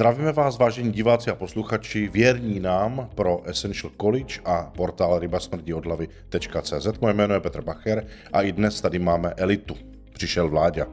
Zdravíme vás, vážení diváci a posluchači, věrní nám pro Essential College a portál rybasmrdiodlavy.cz. Moje jméno je Petr Bacher a i dnes tady máme elitu. Přišel Vláďa.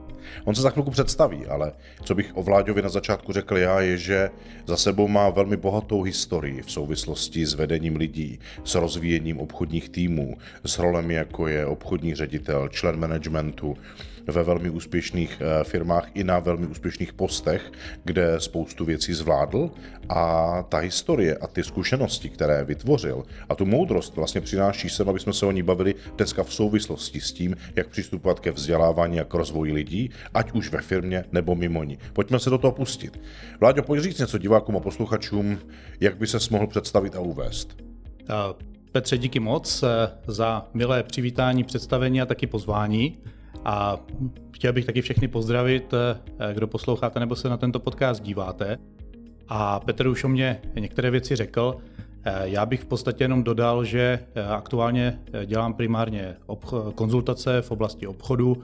On se za chvilku představí, ale co bych o Vláďovi na začátku řekl já, je, že za sebou má velmi bohatou historii v souvislosti s vedením lidí, s rozvíjením obchodních týmů, s rolemi jako je obchodní ředitel, člen managementu, ve velmi úspěšných eh, firmách i na velmi úspěšných postech, kde spoustu věcí zvládl a ta historie a ty zkušenosti, které vytvořil a tu moudrost vlastně přináší sem, aby jsme se o ní bavili dneska v souvislosti s tím, jak přistupovat ke vzdělávání a k rozvoji lidí, ať už ve firmě nebo mimo ní. Pojďme se do toho pustit. Vláďo, pojď říct něco divákům a posluchačům, jak by se mohl představit a uvést. Petře, díky moc eh, za milé přivítání, představení a taky pozvání. A chtěl bych taky všechny pozdravit, eh, kdo posloucháte nebo se na tento podcast díváte. A Petr už o mě některé věci řekl. Eh, já bych v podstatě jenom dodal, že eh, aktuálně dělám primárně konzultace v oblasti obchodu,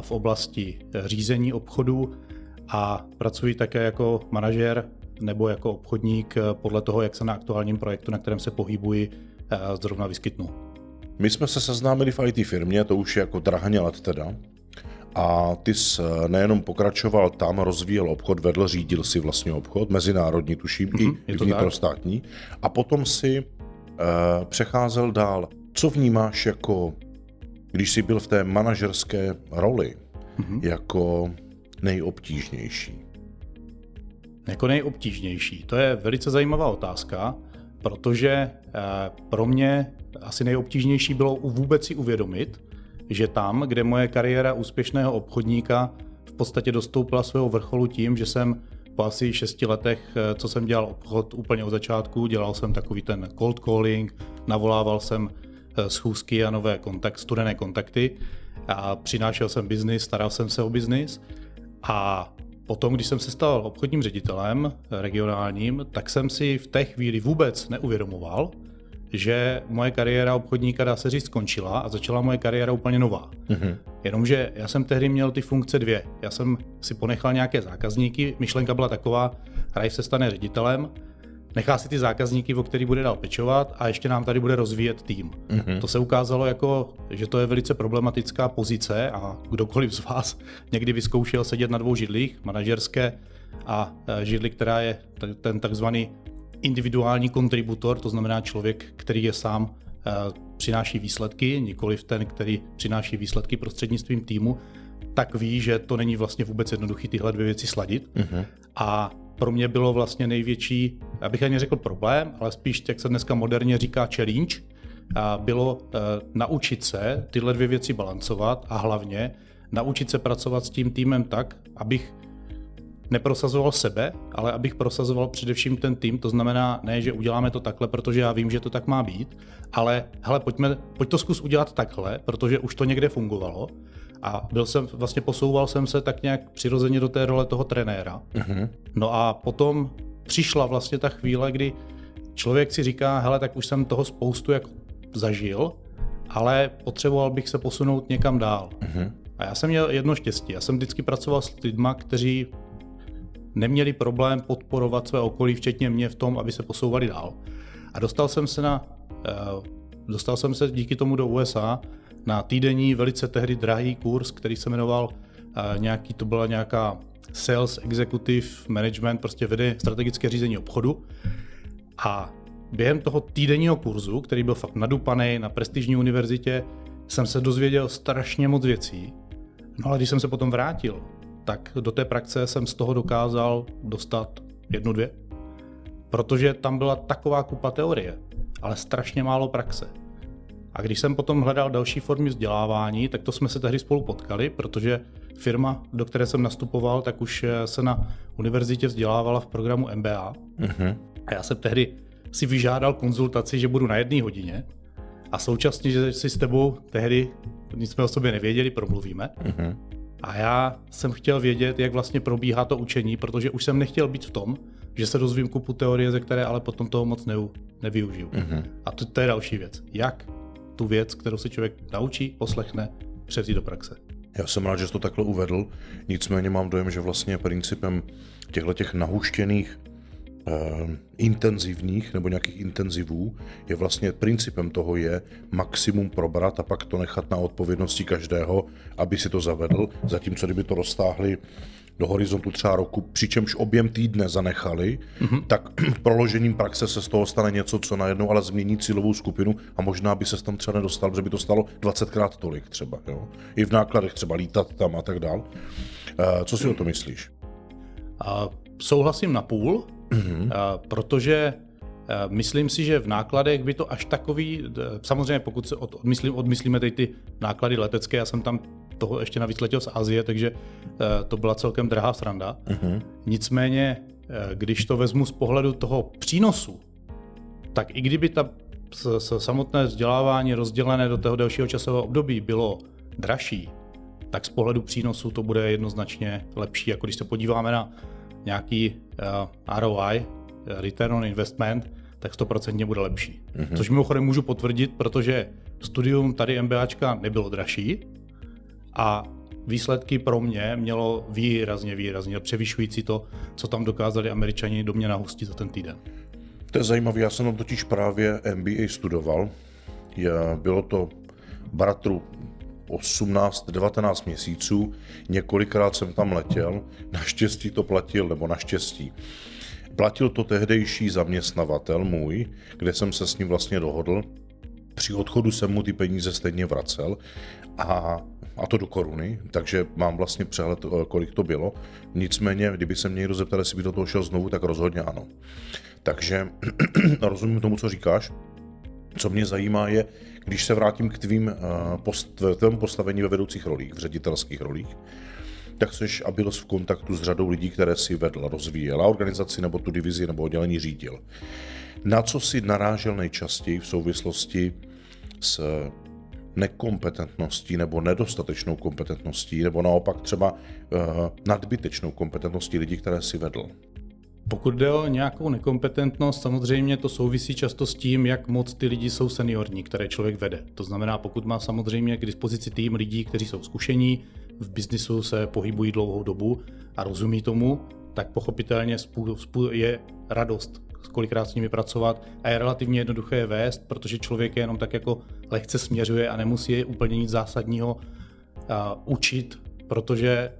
v oblasti řízení obchodu a pracuji také jako manažer nebo jako obchodník podle toho, jak se na aktuálním projektu, na kterém se pohybuji, zrovna vyskytnu. My jsme se seznámili v IT firmě, to už je jako drahně let teda. A ty jsi eh, nejenom pokračoval tam, rozvíjel obchod, vedl, řídil si vlastně obchod, mezinárodní tuším, mm-hmm, i, i vnitrostátní. A potom si uh, přecházel dál. Co vnímáš jako, když jsi byl v té manažerské roli, mm-hmm. jako nejobtížnější? Jako nejobtížnější? To je velice zajímavá otázka, protože uh, pro mě asi nejobtížnější bylo vůbec si uvědomit, že tam, kde moje kariéra úspěšného obchodníka v podstatě dostoupila svého vrcholu tím, že jsem po asi šesti letech, eh, co jsem dělal obchod úplně od začátku, dělal jsem takový ten cold calling, navolával jsem eh, schůzky a nové kontakt, studené kontakty a přinášel jsem biznis, staral jsem se o biznis. A potom, když jsem se stal obchodním ředitelem eh, regionálním, tak jsem si v té chvíli vůbec neuvědomoval, že moje kariéra obchodníka, dá se říct, skončila a začala moje kariéra úplně nová. Mm-hmm. Jenomže já jsem tehdy měl ty funkce dvě. Já jsem si ponechal nějaké zákazníky, myšlenka byla taková, Raj se stane ředitelem, nechá si ty zákazníky, o který bude dál pečovat a ještě nám tady bude rozvíjet tým. Mm-hmm. To se ukázalo jako, že to je velice problematická pozice a kdokoliv z vás někdy vyzkoušel sedět na dvou židlích, manažerské a e, židli, která je ten takzvaný individuální kontributor, to znamená člověk, který je sám eh, přináší výsledky, nikoli ten, který přináší výsledky prostřednictvím týmu, tak ví, že to není vlastně vůbec jednoduché tyhle dvě věci sladit. Uh-huh. A pro mě bylo vlastně největší, abych ani řekl problém, ale spíš, jak se dneska moderně říká, challenge, a bylo uh, naučit se tyhle dvě věci balancovat a hlavně naučit se pracovat s tím týmem tak, abych neprosazoval sebe, ale abych prosazoval především ten tým. To znamená, ne, že uděláme to takhle, protože já vím, že to tak má být, ale hele, pojďme, pojď to zkus udělat takhle, protože už to někde fungovalo. A byl jsem, vlastně posouval jsem se tak nějak přirozeně do té role toho trenéra. Uh-huh. No a potom přišla vlastně ta chvíle, kdy člověk si říká, hele, tak už jsem toho spoustu jako zažil, ale potřeboval bych se posunout někam dál. Uh-huh. A já jsem měl jedno štěstí. Já jsem vždycky pracoval s lidmi, kteří neměli problém podporovat své okolí, včetně mě v tom, aby se posouvali dál. A dostal jsem se na, uh, dostal jsem se díky tomu do USA na týdenní, velice tehdy drahý kurz, který se jmenoval uh, nějaký, to byla nějaká Sales Executive Management, prostě vede strategické řízení obchodu. A během toho týdenního kurzu, který byl fakt nadupaný na prestižní univerzitě, jsem se dozvěděl strašně moc věcí. No ale když jsem se potom vrátil tak do té praxe jsem z toho dokázal dostat jednu, dvě. Protože tam byla taková kupa teorie, ale strašně málo praxe. A když jsem potom hledal další formy vzdělávání, tak to jsme se tehdy spolu potkali, protože firma, do které jsem nastupoval, tak už se na univerzitě vzdělávala v programu MBA. Uh-huh. Mhm. A já jsem tehdy si vyžádal konzultaci, že budu na jedné hodině a současně, že si s tebou tehdy, nic jsme o sobě nevěděli, promluvíme. Uh-huh. A já jsem chtěl vědět, jak vlastně probíhá to učení, protože už jsem nechtěl být v tom, že se dozvím kupu teorie, ze které ale potom toho moc ne, nevyužiju. Mm-hmm. A to, to je další věc. Jak tu věc, kterou se člověk naučí, poslechne, převzít do praxe. Já jsem rád, že jsi to takhle uvedl, nicméně mám dojem, že vlastně principem těchto těch nahuštěných intenzivních nebo nějakých intenzivů je vlastně principem toho je maximum probrat a pak to nechat na odpovědnosti každého, aby si to zavedl, zatímco kdyby to roztáhli do horizontu třeba roku, přičemž objem týdne zanechali, mm-hmm. tak proložením praxe se z toho stane něco, co najednou ale změní cílovou skupinu a možná by se tam třeba nedostal, protože by to stalo 20krát tolik třeba. Jo? I v nákladech třeba lítat tam a tak dál. Uh, co si mm. o to myslíš? Uh, souhlasím na půl, mm-hmm. protože Myslím si, že v nákladech by to až takový, samozřejmě pokud se odmyslím, odmyslíme teď ty náklady letecké, já jsem tam toho ještě navíc letěl z Azie, takže eh, to byla celkem drahá sranda. Uh-huh. Nicméně, eh, když to vezmu z pohledu toho přínosu, tak i kdyby ta samotné vzdělávání rozdělené do toho dalšího časového období bylo dražší, tak z pohledu přínosu to bude jednoznačně lepší. Jako když se podíváme na nějaký uh, eh, ROI, Return on Investment, tak 100% bude lepší. Mm-hmm. Což mimochodem můžu potvrdit, protože studium tady MBAčka nebylo dražší, a výsledky pro mě mělo výrazně, výrazně převyšující to, co tam dokázali američani do mě nahustit za ten týden. To je zajímavé, já jsem tam totiž právě MBA studoval. Bylo to bratru 18-19 měsíců, několikrát jsem tam letěl, naštěstí to platil, nebo naštěstí. Platil to tehdejší zaměstnavatel můj, kde jsem se s ním vlastně dohodl. Při odchodu jsem mu ty peníze stejně vracel a a to do koruny, takže mám vlastně přehled, eh, kolik to bylo. Nicméně, kdyby se mě někdo zeptal, jestli by do toho šel znovu, tak rozhodně ano. Takže rozumím tomu, co říkáš. Co mě zajímá je, když se vrátím k tvým, eh, post, postavení ve vedoucích rolích, v ředitelských rolích, tak chceš, aby byl v kontaktu s řadou lidí, které si vedl, rozvíjel, a organizaci nebo tu divizi nebo oddělení řídil. Na co si narážel nejčastěji v souvislosti s nekompetentností nebo nedostatečnou kompetentností, nebo naopak třeba uh, nadbytečnou kompetentností lidí, které si vedl? Pokud jde o nějakou nekompetentnost, samozřejmě to souvisí často s tím, jak moc ty lidi jsou seniorní, které člověk vede. To znamená, pokud má samozřejmě k dispozici tým lidí, kteří jsou zkušení, v biznisu se pohybují dlouhou dobu a rozumí tomu, tak pochopitelně je radost kolikrát s nimi pracovat a je relativně jednoduché je vést, protože člověk je jenom tak jako lehce směřuje a nemusí je úplně nic zásadního učit, protože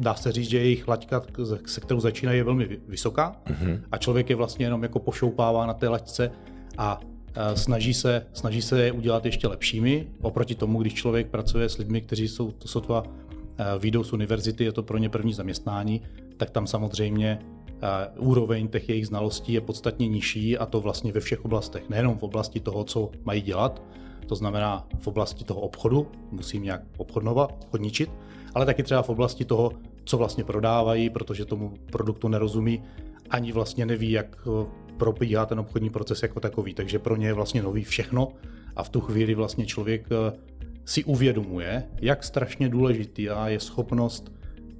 dá se říct, že jejich laťka, se kterou začínají, je velmi vysoká mm-hmm. a člověk je vlastně jenom jako pošoupává na té laťce a snaží se, snaží se je udělat ještě lepšími, oproti tomu, když člověk pracuje s lidmi, kteří jsou to sotva výjdou z univerzity, je to pro ně první zaměstnání, tak tam samozřejmě úroveň těch jejich znalostí je podstatně nižší a to vlastně ve všech oblastech. Nejenom v oblasti toho, co mají dělat, to znamená v oblasti toho obchodu, musím nějak obchodnovat, obchodničit, ale taky třeba v oblasti toho, co vlastně prodávají, protože tomu produktu nerozumí, ani vlastně neví, jak eh, probíhá ten obchodní proces jako takový. Takže pro ně je vlastně nový všechno a v tu chvíli vlastně člověk eh, si uvědomuje, jak strašně důležitý a je schopnost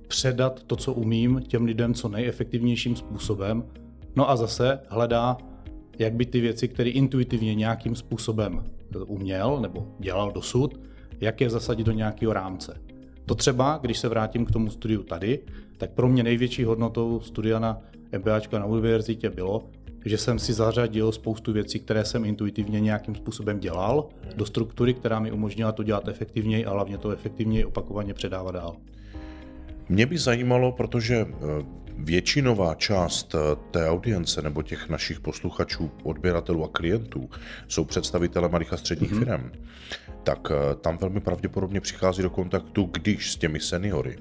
předat to, co umím, těm lidem co nejefektivnějším způsobem. No a zase hledá, jak by ty věci, které intuitivně nějakým způsobem uměl nebo dělal dosud, jak je zasadit do nějakého rámce. To třeba, když se vrátím k tomu studiu tady, tak pro mě největší hodnotou studia na MBAčka na univerzitě bylo, že jsem si zařadil spoustu věcí, které jsem intuitivně nějakým způsobem dělal, do struktury, která mi umožnila to dělat efektivněji a hlavně to efektivněji opakovaně předávat dál. Mě by zajímalo, protože eh, většinová část eh, té audience nebo těch našich posluchačů, odběratelů a klientů jsou představitelé malých a středních mm-hmm. firm, tak eh, tam velmi pravděpodobně přichází do kontaktu, když s těmi seniory,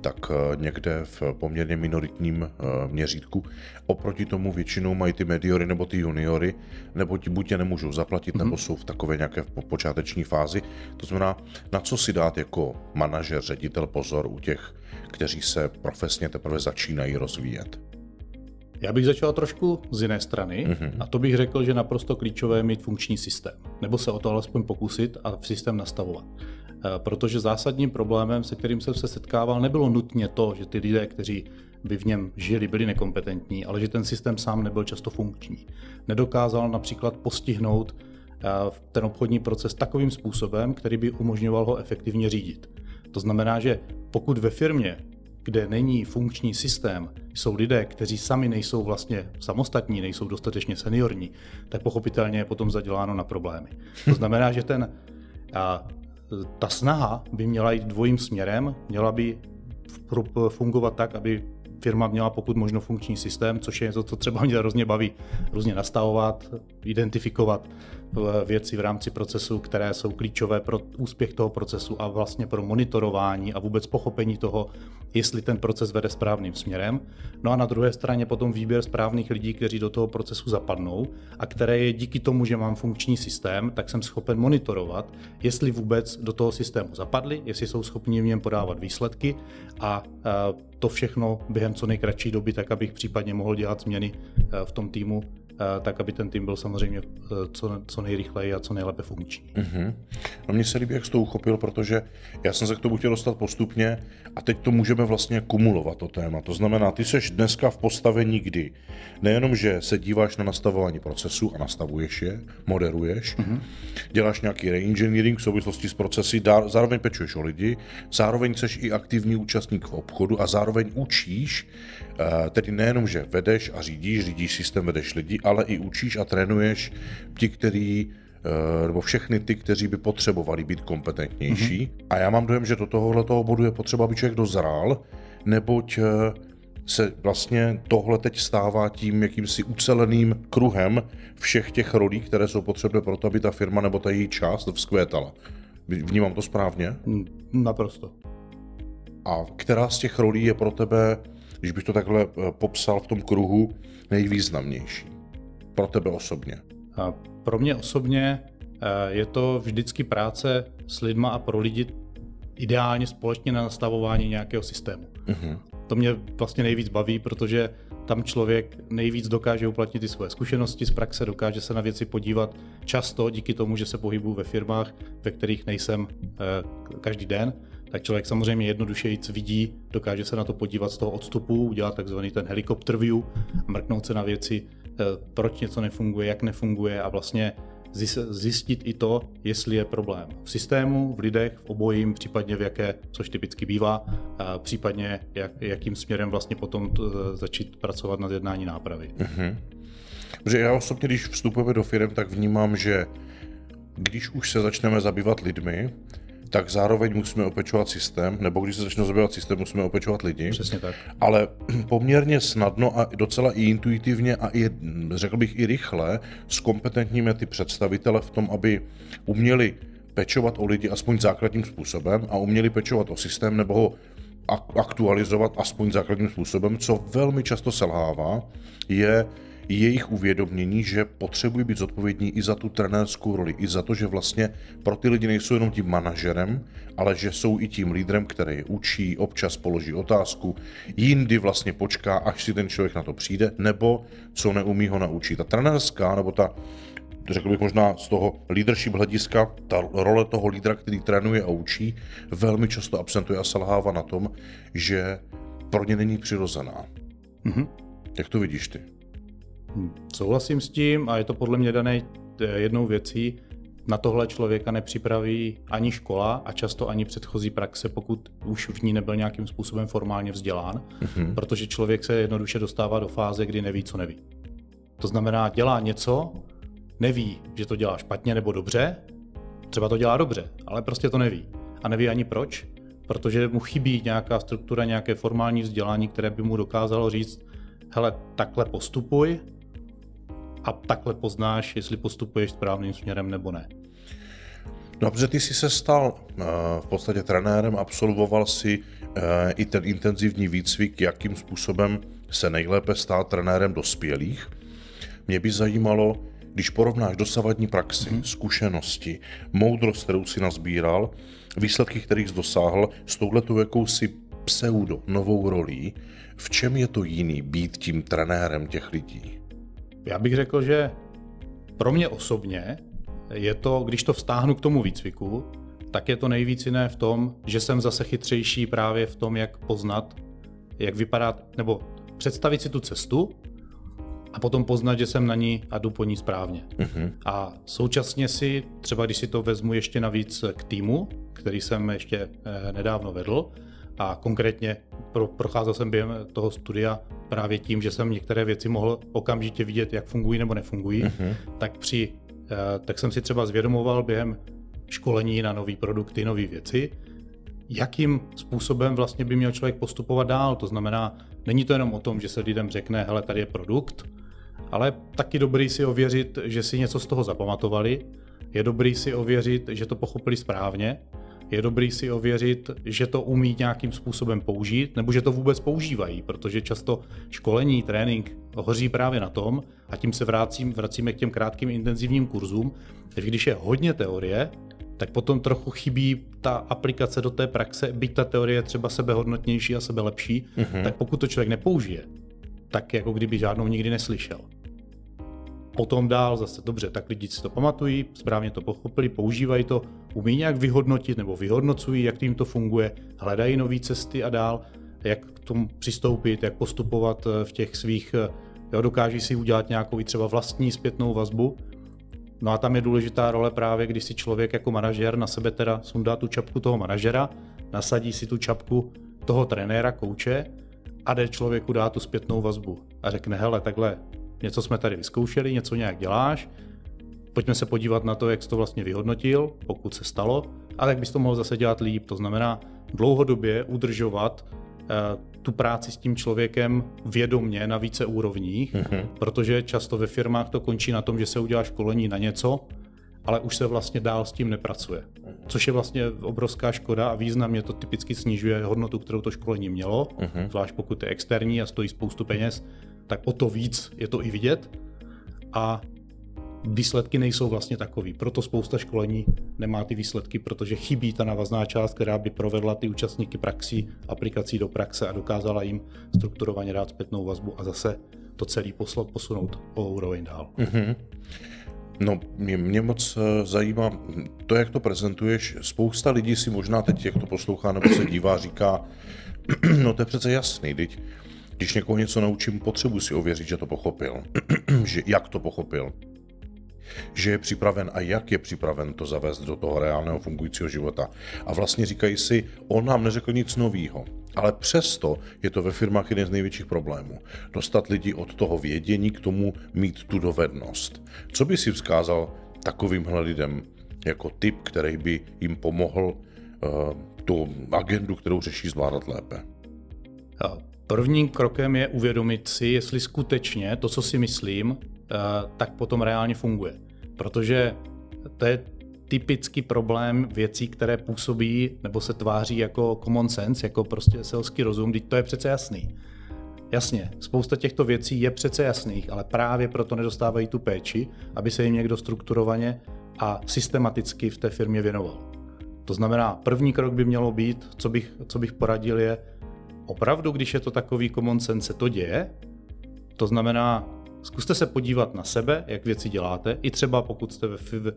tak někde v poměrně minoritním měřítku. Oproti tomu většinou mají ty mediory nebo ty juniory, nebo ti buď je nemůžou zaplatit, mm-hmm. nebo jsou v takové nějaké počáteční fázi. To znamená, na co si dát jako manažer, ředitel pozor u těch kteří se profesně teprve začínají rozvíjet? Já bych začal trošku z jiné strany mm-hmm. a to bych řekl, že naprosto klíčové je mít funkční systém, nebo se o to alespoň pokusit a systém nastavovat. Eh, protože zásadním problémem, se kterým jsem se setkával, nebylo nutně to, že ty lidé, kteří by v něm žili, byli nekompetentní, ale že ten systém sám nebyl často funkční. Nedokázal například postihnout eh, ten obchodní proces takovým způsobem, který by umožňoval ho efektivně řídit. To To znamená, že pokud ve firmě, kde není funkční systém, jsou lidé, kteří sami nejsou vlastně samostatní, nejsou dostatečně seniorní, tak pochopitelně je potom zaděláno na problémy. To znamená, že ten, a, ta snaha by měla jít dvojím směrem, měla by fungovat tak, aby firma měla pokud možno funkční systém, což je něco, co třeba mě hrozně baví. Různě nastavovat, identifikovat věci v rámci procesu, které jsou klíčové pro úspěch toho procesu a vlastně pro monitorování a vůbec pochopení toho, jestli ten proces vede správným směrem. No a na druhé straně potom výběr správných lidí, kteří do toho procesu zapadnou a které je díky tomu, že mám funkční systém, tak jsem schopen monitorovat, jestli vůbec do toho systému zapadli, jestli jsou schopni v něm podávat výsledky a to všechno během co nejkratší doby, tak abych případně mohl dělat změny v tom týmu tak aby ten tým byl samozřejmě eh, co, co nejrychleji a co nejlépe funkční. Mm-hmm. No mně se líbí, jak jsi to uchopil, protože já jsem se k tomu chtěl dostat postupně a teď to můžeme vlastně kumulovat, to téma. To znamená, ty seš dneska v postavení, kdy nejenom, že se díváš na nastavování procesu a nastavuješ je, moderuješ, mm-hmm. děláš nějaký reengineering v souvislosti s procesy, zároveň pečuješ o lidi, zároveň seš i aktivní účastník v obchodu a zároveň učíš, eh, tedy nejenom, že vedeš a řídíš, řídíš systém, vedeš lidi, ale i učíš a trénuješ ti, kteří eh, nebo všechny ty, kteří by potřebovali být kompetentnější. Mm-hmm. A já mám dojem, že do tohohle toho bodu je potřeba, aby člověk dozrál, neboť eh, se vlastně tohle teď stává tím jakýmsi uceleným kruhem všech těch rolí, které jsou potřebné pro to, aby ta firma nebo ta její část vzkvétala. Vnímám to správně? Naprosto. A která z těch rolí je pro tebe, když bych to takhle eh, popsal v tom kruhu, nejvýznamnější? pro tebe osobně? A pro mě osobně eh, je to vždycky práce s lidma a pro lidi ideálně společně na nastavování nějakého systému. Uh-huh. To mě vlastně nejvíc baví, protože tam člověk nejvíc dokáže uplatnit ty své zkušenosti z praxe, dokáže se na věci podívat často díky tomu, že se pohybuju ve firmách, ve kterých nejsem eh, každý den, tak člověk samozřejmě jednodušeji vidí, dokáže se na to podívat z toho odstupu, udělat takzvaný ten helikopter view, mrknout se na věci Eh, proč něco nefunguje, jak nefunguje a vlastně zjistit i to, jestli je problém v systému, v lidech, v obojím, případně v jaké, což typicky bývá, případně jak, jakým směrem vlastně potom t, začít pracovat na jednání nápravy. Mm-hmm. Protože já osobně, když vstupujeme do firm, tak vnímám, že když už se začneme zabývat lidmi, tak zároveň musíme opečovat systém, nebo když se začne zabývat systém, musíme opečovat lidi. Přesně tak. Ale poměrně snadno a docela i intuitivně a i, řekl bych, i rychle s kompetentními ty představitele v tom, aby uměli pečovat o lidi aspoň základním způsobem a uměli pečovat o systém nebo ho aktualizovat aspoň základním způsobem, co velmi často selhává, je jejich uvědomění, že potřebují být zodpovědní i za tu trenérskou roli, i za to, že vlastně pro ty lidi nejsou jenom tím manažerem, ale že jsou i tím lídrem, který je učí, občas položí otázku, jindy vlastně počká, až si ten člověk na to přijde, nebo co neumí ho naučit. Ta trenérská nebo ta řekl bych možná z toho leadership hlediska, ta role toho lídra, který trénuje a učí, velmi často absentuje a selhává na tom, že pro ně není přirozená. Mm-hmm. Jak to vidíš ty? Souhlasím s tím a je to podle mě dané eh, jednou věcí. Na tohle člověka nepřipraví ani škola a často ani předchozí praxe, pokud už v ní nebyl nějakým způsobem formálně vzdělán, mm-hmm. protože člověk se jednoduše dostává do fáze, kdy neví, co neví. To znamená, dělá něco, neví, že to dělá špatně nebo dobře, třeba to dělá dobře, ale prostě to neví. A neví ani proč, protože mu chybí nějaká struktura, nějaké formální vzdělání, které by mu dokázalo říct, hele, takhle postupuj, a takhle poznáš, jestli postupuješ správným směrem nebo ne. Dobře, ty jsi se stal uh, v podstatě trenérem, absolvoval si uh, i ten intenzivní výcvik, jakým způsobem se nejlépe stát trenérem dospělých. Mě by zajímalo, když porovnáš dosavadní praxi, mm-hmm. zkušenosti, moudrost, kterou si nazbíral, výsledky, kterých jsi dosáhl, s touhletou jakousi pseudo novou rolí, v čem je to jiný být tím trenérem těch lidí? Já bych řekl, že pro mě osobně je to, když to vztáhnu k tomu výcviku, tak je to nejvíc jiné v tom, že jsem zase chytřejší právě v tom, jak poznat, jak vypadá, nebo představit si tu cestu a potom poznat, že jsem na ní a jdu po ní správně. Uh-huh. A současně si, třeba když si to vezmu ještě navíc k týmu, který jsem ještě nedávno vedl a konkrétně pro, procházel jsem během toho studia právě tím, že jsem některé věci mohl okamžitě vidět, jak fungují nebo nefungují, uh-huh. tak, při, tak jsem si třeba zvědomoval během školení na nové produkty, nové věci, jakým způsobem vlastně by měl člověk postupovat dál. To znamená, není to jenom o tom, že se lidem řekne, hele, tady je produkt, ale taky dobrý si ověřit, že si něco z toho zapamatovali, je dobrý si ověřit, že to pochopili správně, je dobrý si ověřit, že to umí nějakým způsobem použít, nebo že to vůbec používají, protože často školení, trénink hoří právě na tom, a tím se vracím, vracíme k těm krátkým intenzivním kurzům, že když je hodně teorie, tak potom trochu chybí ta aplikace do té praxe, byť ta teorie je třeba sebehodnotnější a sebe lepší, mm-hmm. tak pokud to člověk nepoužije, tak jako kdyby žádnou nikdy neslyšel. Potom dál zase dobře, tak lidi si to pamatují, správně to pochopili, používají to, umí nějak vyhodnotit nebo vyhodnocují, jak tím to funguje, hledají nové cesty a dál, jak k tomu přistoupit, jak postupovat eh, v těch svých, eh, jo, dokáží si udělat nějakou třeba vlastní zpětnou vazbu, No a tam je důležitá role právě, když si člověk jako manažer na sebe teda sundá tu čapku toho manažera, nasadí si tu čapku toho trenéra, kouče a jde člověku dát tu zpětnou vazbu a řekne, hele, takhle, něco jsme tady vyzkoušeli, něco nějak děláš, pojďme se podívat na to, jak jsi to vlastně vyhodnotil, pokud se stalo, a jak bys to mohl zase dělat líp. To znamená dlouhodobě udržovat Eh, tu práci s tím člověkem vědomně na více úrovních, mm-hmm. protože často ve firmách to končí na tom, že se udělá školení na něco, ale už se vlastně dál s tím nepracuje. Což je vlastně obrovská škoda a významně to typicky snižuje hodnotu, kterou to školení mělo, mm-hmm. zvlášť pokud je externí a stojí spoustu peněz, tak o to víc je to i vidět. A výsledky nejsou vlastně takový. Proto spousta školení nemá ty výsledky, protože chybí ta navazná část, která by provedla ty účastníky praxí, aplikací do praxe a dokázala jim strukturovaně dát zpětnou vazbu a zase to celé posunout o úroveň dál. Mm-hmm. No, mě, mě moc eh, zajímá to, jak to prezentuješ. Spousta lidí si možná teď, jak to poslouchá nebo se dívá, říká, no to je přece jasný, teď, když někoho něco naučím, potřebuji si ověřit, že to pochopil, že jak to pochopil že je připraven a jak je připraven to zavést do toho reálného fungujícího života. A vlastně říkají si, on nám neřekl nic nového. Ale přesto je to ve firmách jeden z největších problémů. Dostat lidi od toho vědění k tomu mít tu dovednost. Co by si vzkázal takovýmhle lidem jako typ, který by jim pomohl uh, tu agendu, kterou řeší, zvládat lépe? Prvním krokem je uvědomit si, jestli skutečně to, co si myslím, eh, tak potom reálně funguje. Protože to je typický problém věcí, které působí nebo se tváří jako common sense, jako prostě selský rozum, teď to je přece jasný. Jasně, spousta těchto věcí je přece jasných, ale právě proto nedostávají tu péči, aby se jim někdo strukturovaně a systematicky v té firmě věnoval. To znamená, první krok by mělo být, co bych, co bych poradil, je opravdu, když je to takový common sense, se to děje. To znamená, Zkuste se podívat na sebe, jak věci děláte, i třeba pokud jste v, v,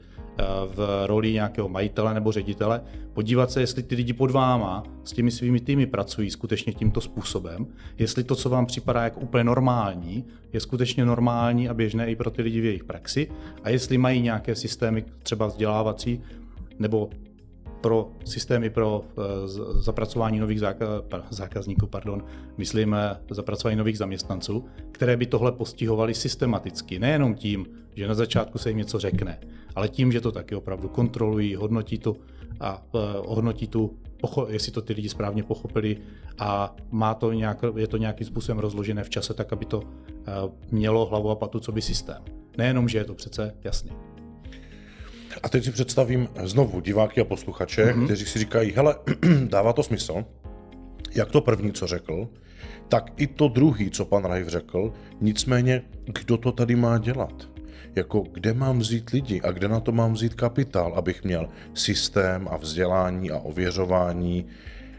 v roli nějakého majitele nebo ředitele, podívat se, jestli ty lidi pod váma s těmi svými týmy pracují skutečně tímto způsobem, jestli to, co vám připadá jako úplně normální, je skutečně normální a běžné i pro ty lidi v jejich praxi a jestli mají nějaké systémy třeba vzdělávací nebo pro systémy pro eh, zapracování nových zákazníků, pardon, myslím eh, zapracování nových zaměstnanců, které by tohle postihovaly systematicky. Nejenom tím, že na začátku se jim něco řekne, ale tím, že to taky opravdu kontrolují, hodnotí to a hodnotí tu, jestli to ty lidi správně pochopili a má to nějak, je to nějakým způsobem rozložené v čase, tak aby to mělo hlavu a patu, co by systém. Nejenom, že je to přece jasný. A teď si představím znovu diváky a posluchače, mm-hmm. kteří si říkají, hele, dává to smysl, jak to první, co řekl, tak i to druhý, co pan Rajv řekl, nicméně, kdo to tady má dělat? Jako, kde mám vzít lidi a kde na to mám vzít kapitál, abych měl systém a vzdělání a ověřování.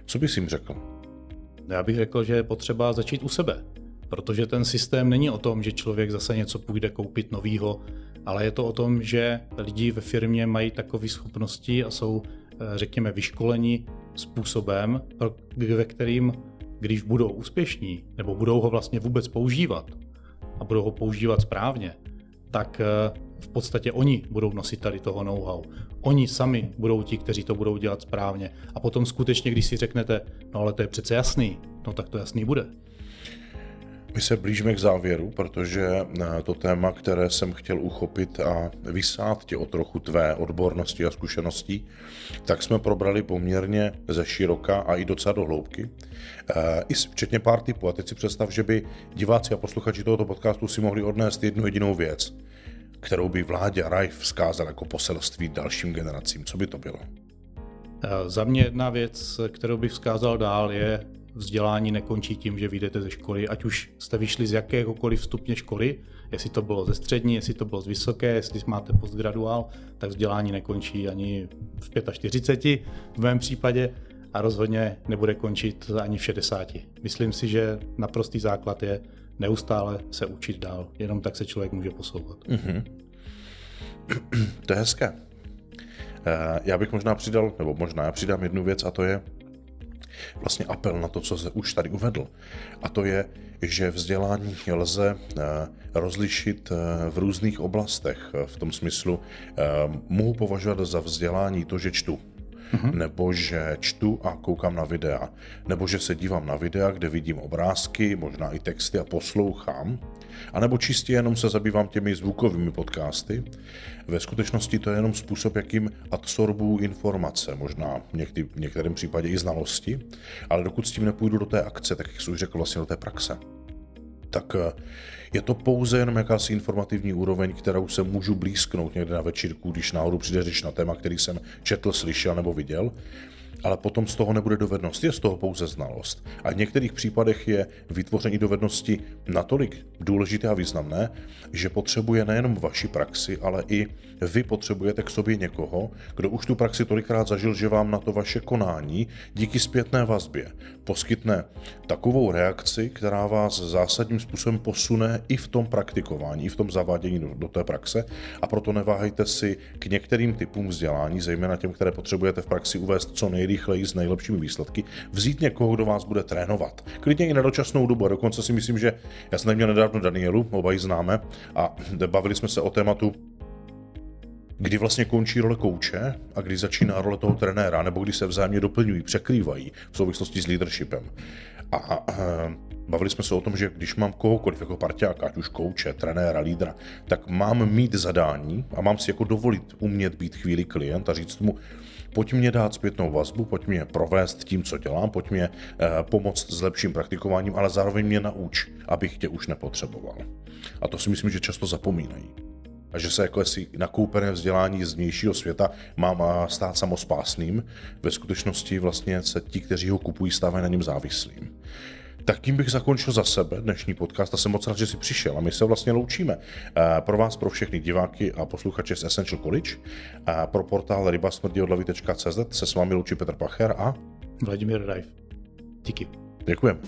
Co bys jim řekl? Já bych řekl, že je potřeba začít u sebe, protože ten systém není o tom, že člověk zase něco půjde koupit novýho ale je to o tom, že lidi ve firmě mají takové schopnosti a jsou, eh, řekněme, vyškoleni způsobem, ve kterým, když budou úspěšní, nebo budou ho vlastně vůbec používat a budou ho používat správně, tak eh, v podstatě oni budou nositeli toho know-how. Oni sami budou ti, kteří to budou dělat správně. A potom skutečně, když si řeknete, no ale to je přece jasný, no tak to jasný bude. My se blížíme k závěru, protože eh, to téma, které jsem chtěl uchopit a vysát tě o trochu tvé odbornosti a zkušeností, tak jsme probrali poměrně ze široka a i docela do hloubky. Eh, I včetně pár typů. A teď si představ, že by diváci a posluchači tohoto podcastu si mohli odnést jednu jedinou věc, kterou by vládě Rajf vzkázal jako poselství dalším generacím. Co by to bylo? Eh, za mě jedna věc, kterou bych vzkázal dál, je vzdělání nekončí tím, že vyjdete ze školy, ať už jste vyšli z jakéhokoliv stupně školy, jestli to bylo ze střední, jestli to bylo z vysoké, jestli máte postgraduál, tak vzdělání nekončí ani v 45 v mém případě a rozhodně nebude končit ani v 60. Myslím si, že naprostý základ je neustále se učit dál. Jenom tak se člověk může posouvat. Mm-hmm. To je hezké. Eh, já bych možná přidal, nebo možná já přidám jednu věc a to je, vlastně apel na to, co se už tady uvedl. A to je, že vzdělání lze eh, rozlišit eh, v různých oblastech. V tom smyslu eh, mohu považovat za vzdělání to, že čtu mm-hmm. nebo že čtu a koukám na videa, nebo že se dívám na videa, kde vidím obrázky, možná i texty a poslouchám, anebo čistě jenom se zabývám těmi zvukovými podcasty. Ve skutečnosti to je jenom způsob, jakým absorbuju informace, možná v, někdy, v některém případě i znalosti, ale dokud s tím nepůjdu do té akce, tak jak jsem už řekl, vlastně do té praxe tak eh, je to pouze jenom jakási informativní úroveň, kterou se můžu blízknout někde na večírku, když náhodou přijde řeč na téma, který jsem četl, slyšel nebo viděl ale potom z toho nebude dovednost, je z toho pouze znalost. A v některých případech je vytvoření dovednosti natolik důležité a významné, že potřebuje nejenom vaši praxi, ale i vy potřebujete k sobě někoho, kdo už tu praxi tolikrát zažil, že vám na to vaše konání díky zpětné vazbě poskytne takovou reakci, která vás zásadním způsobem posune i v tom praktikování, i v tom zavádění do, do té praxe. A proto neváhejte si k některým typům vzdělání, zejména těm, které potřebujete v praxi uvést co nejrychleji, nejrychleji s nejlepšími výsledky, vzít někoho, kdo vás bude trénovat. Klidně i na dočasnou dobu. A dokonce si myslím, že já jsem neměl nedávno Danielu, oba ji známe, a bavili jsme se o tématu kdy vlastně končí role kouče a kdy začíná role toho trenéra, nebo kdy se vzájemně doplňují, překrývají v souvislosti s leadershipem. A, a bavili jsme se o tom, že když mám kohokoliv jako parťáka, ať už kouče, trenéra, lídra, tak mám mít zadání a mám si jako dovolit umět být chvíli klient a říct mu, pojď mě dát zpětnou vazbu, pojď mě provést tím, co dělám, pojď mě eh, pomoct s lepším praktikováním, ale zároveň mě nauč, abych tě už nepotřeboval. A to si myslím, že často zapomínají. A že se jako jestli nakoupené vzdělání z vnějšího světa mám stát samospásným, ve skutečnosti vlastně se ti, kteří ho kupují, stávají na něm závislým. Tak tím bych zakončil za sebe dnešní podcast a jsem moc rád, že jsi přišel a my se vlastně loučíme. Eh, pro vás, pro všechny diváky a posluchače z Essential College, a pro portál rybasmrdiodlavy.cz se s vámi loučí Petr Pacher a Vladimír Rajf. Díky. Děkujeme.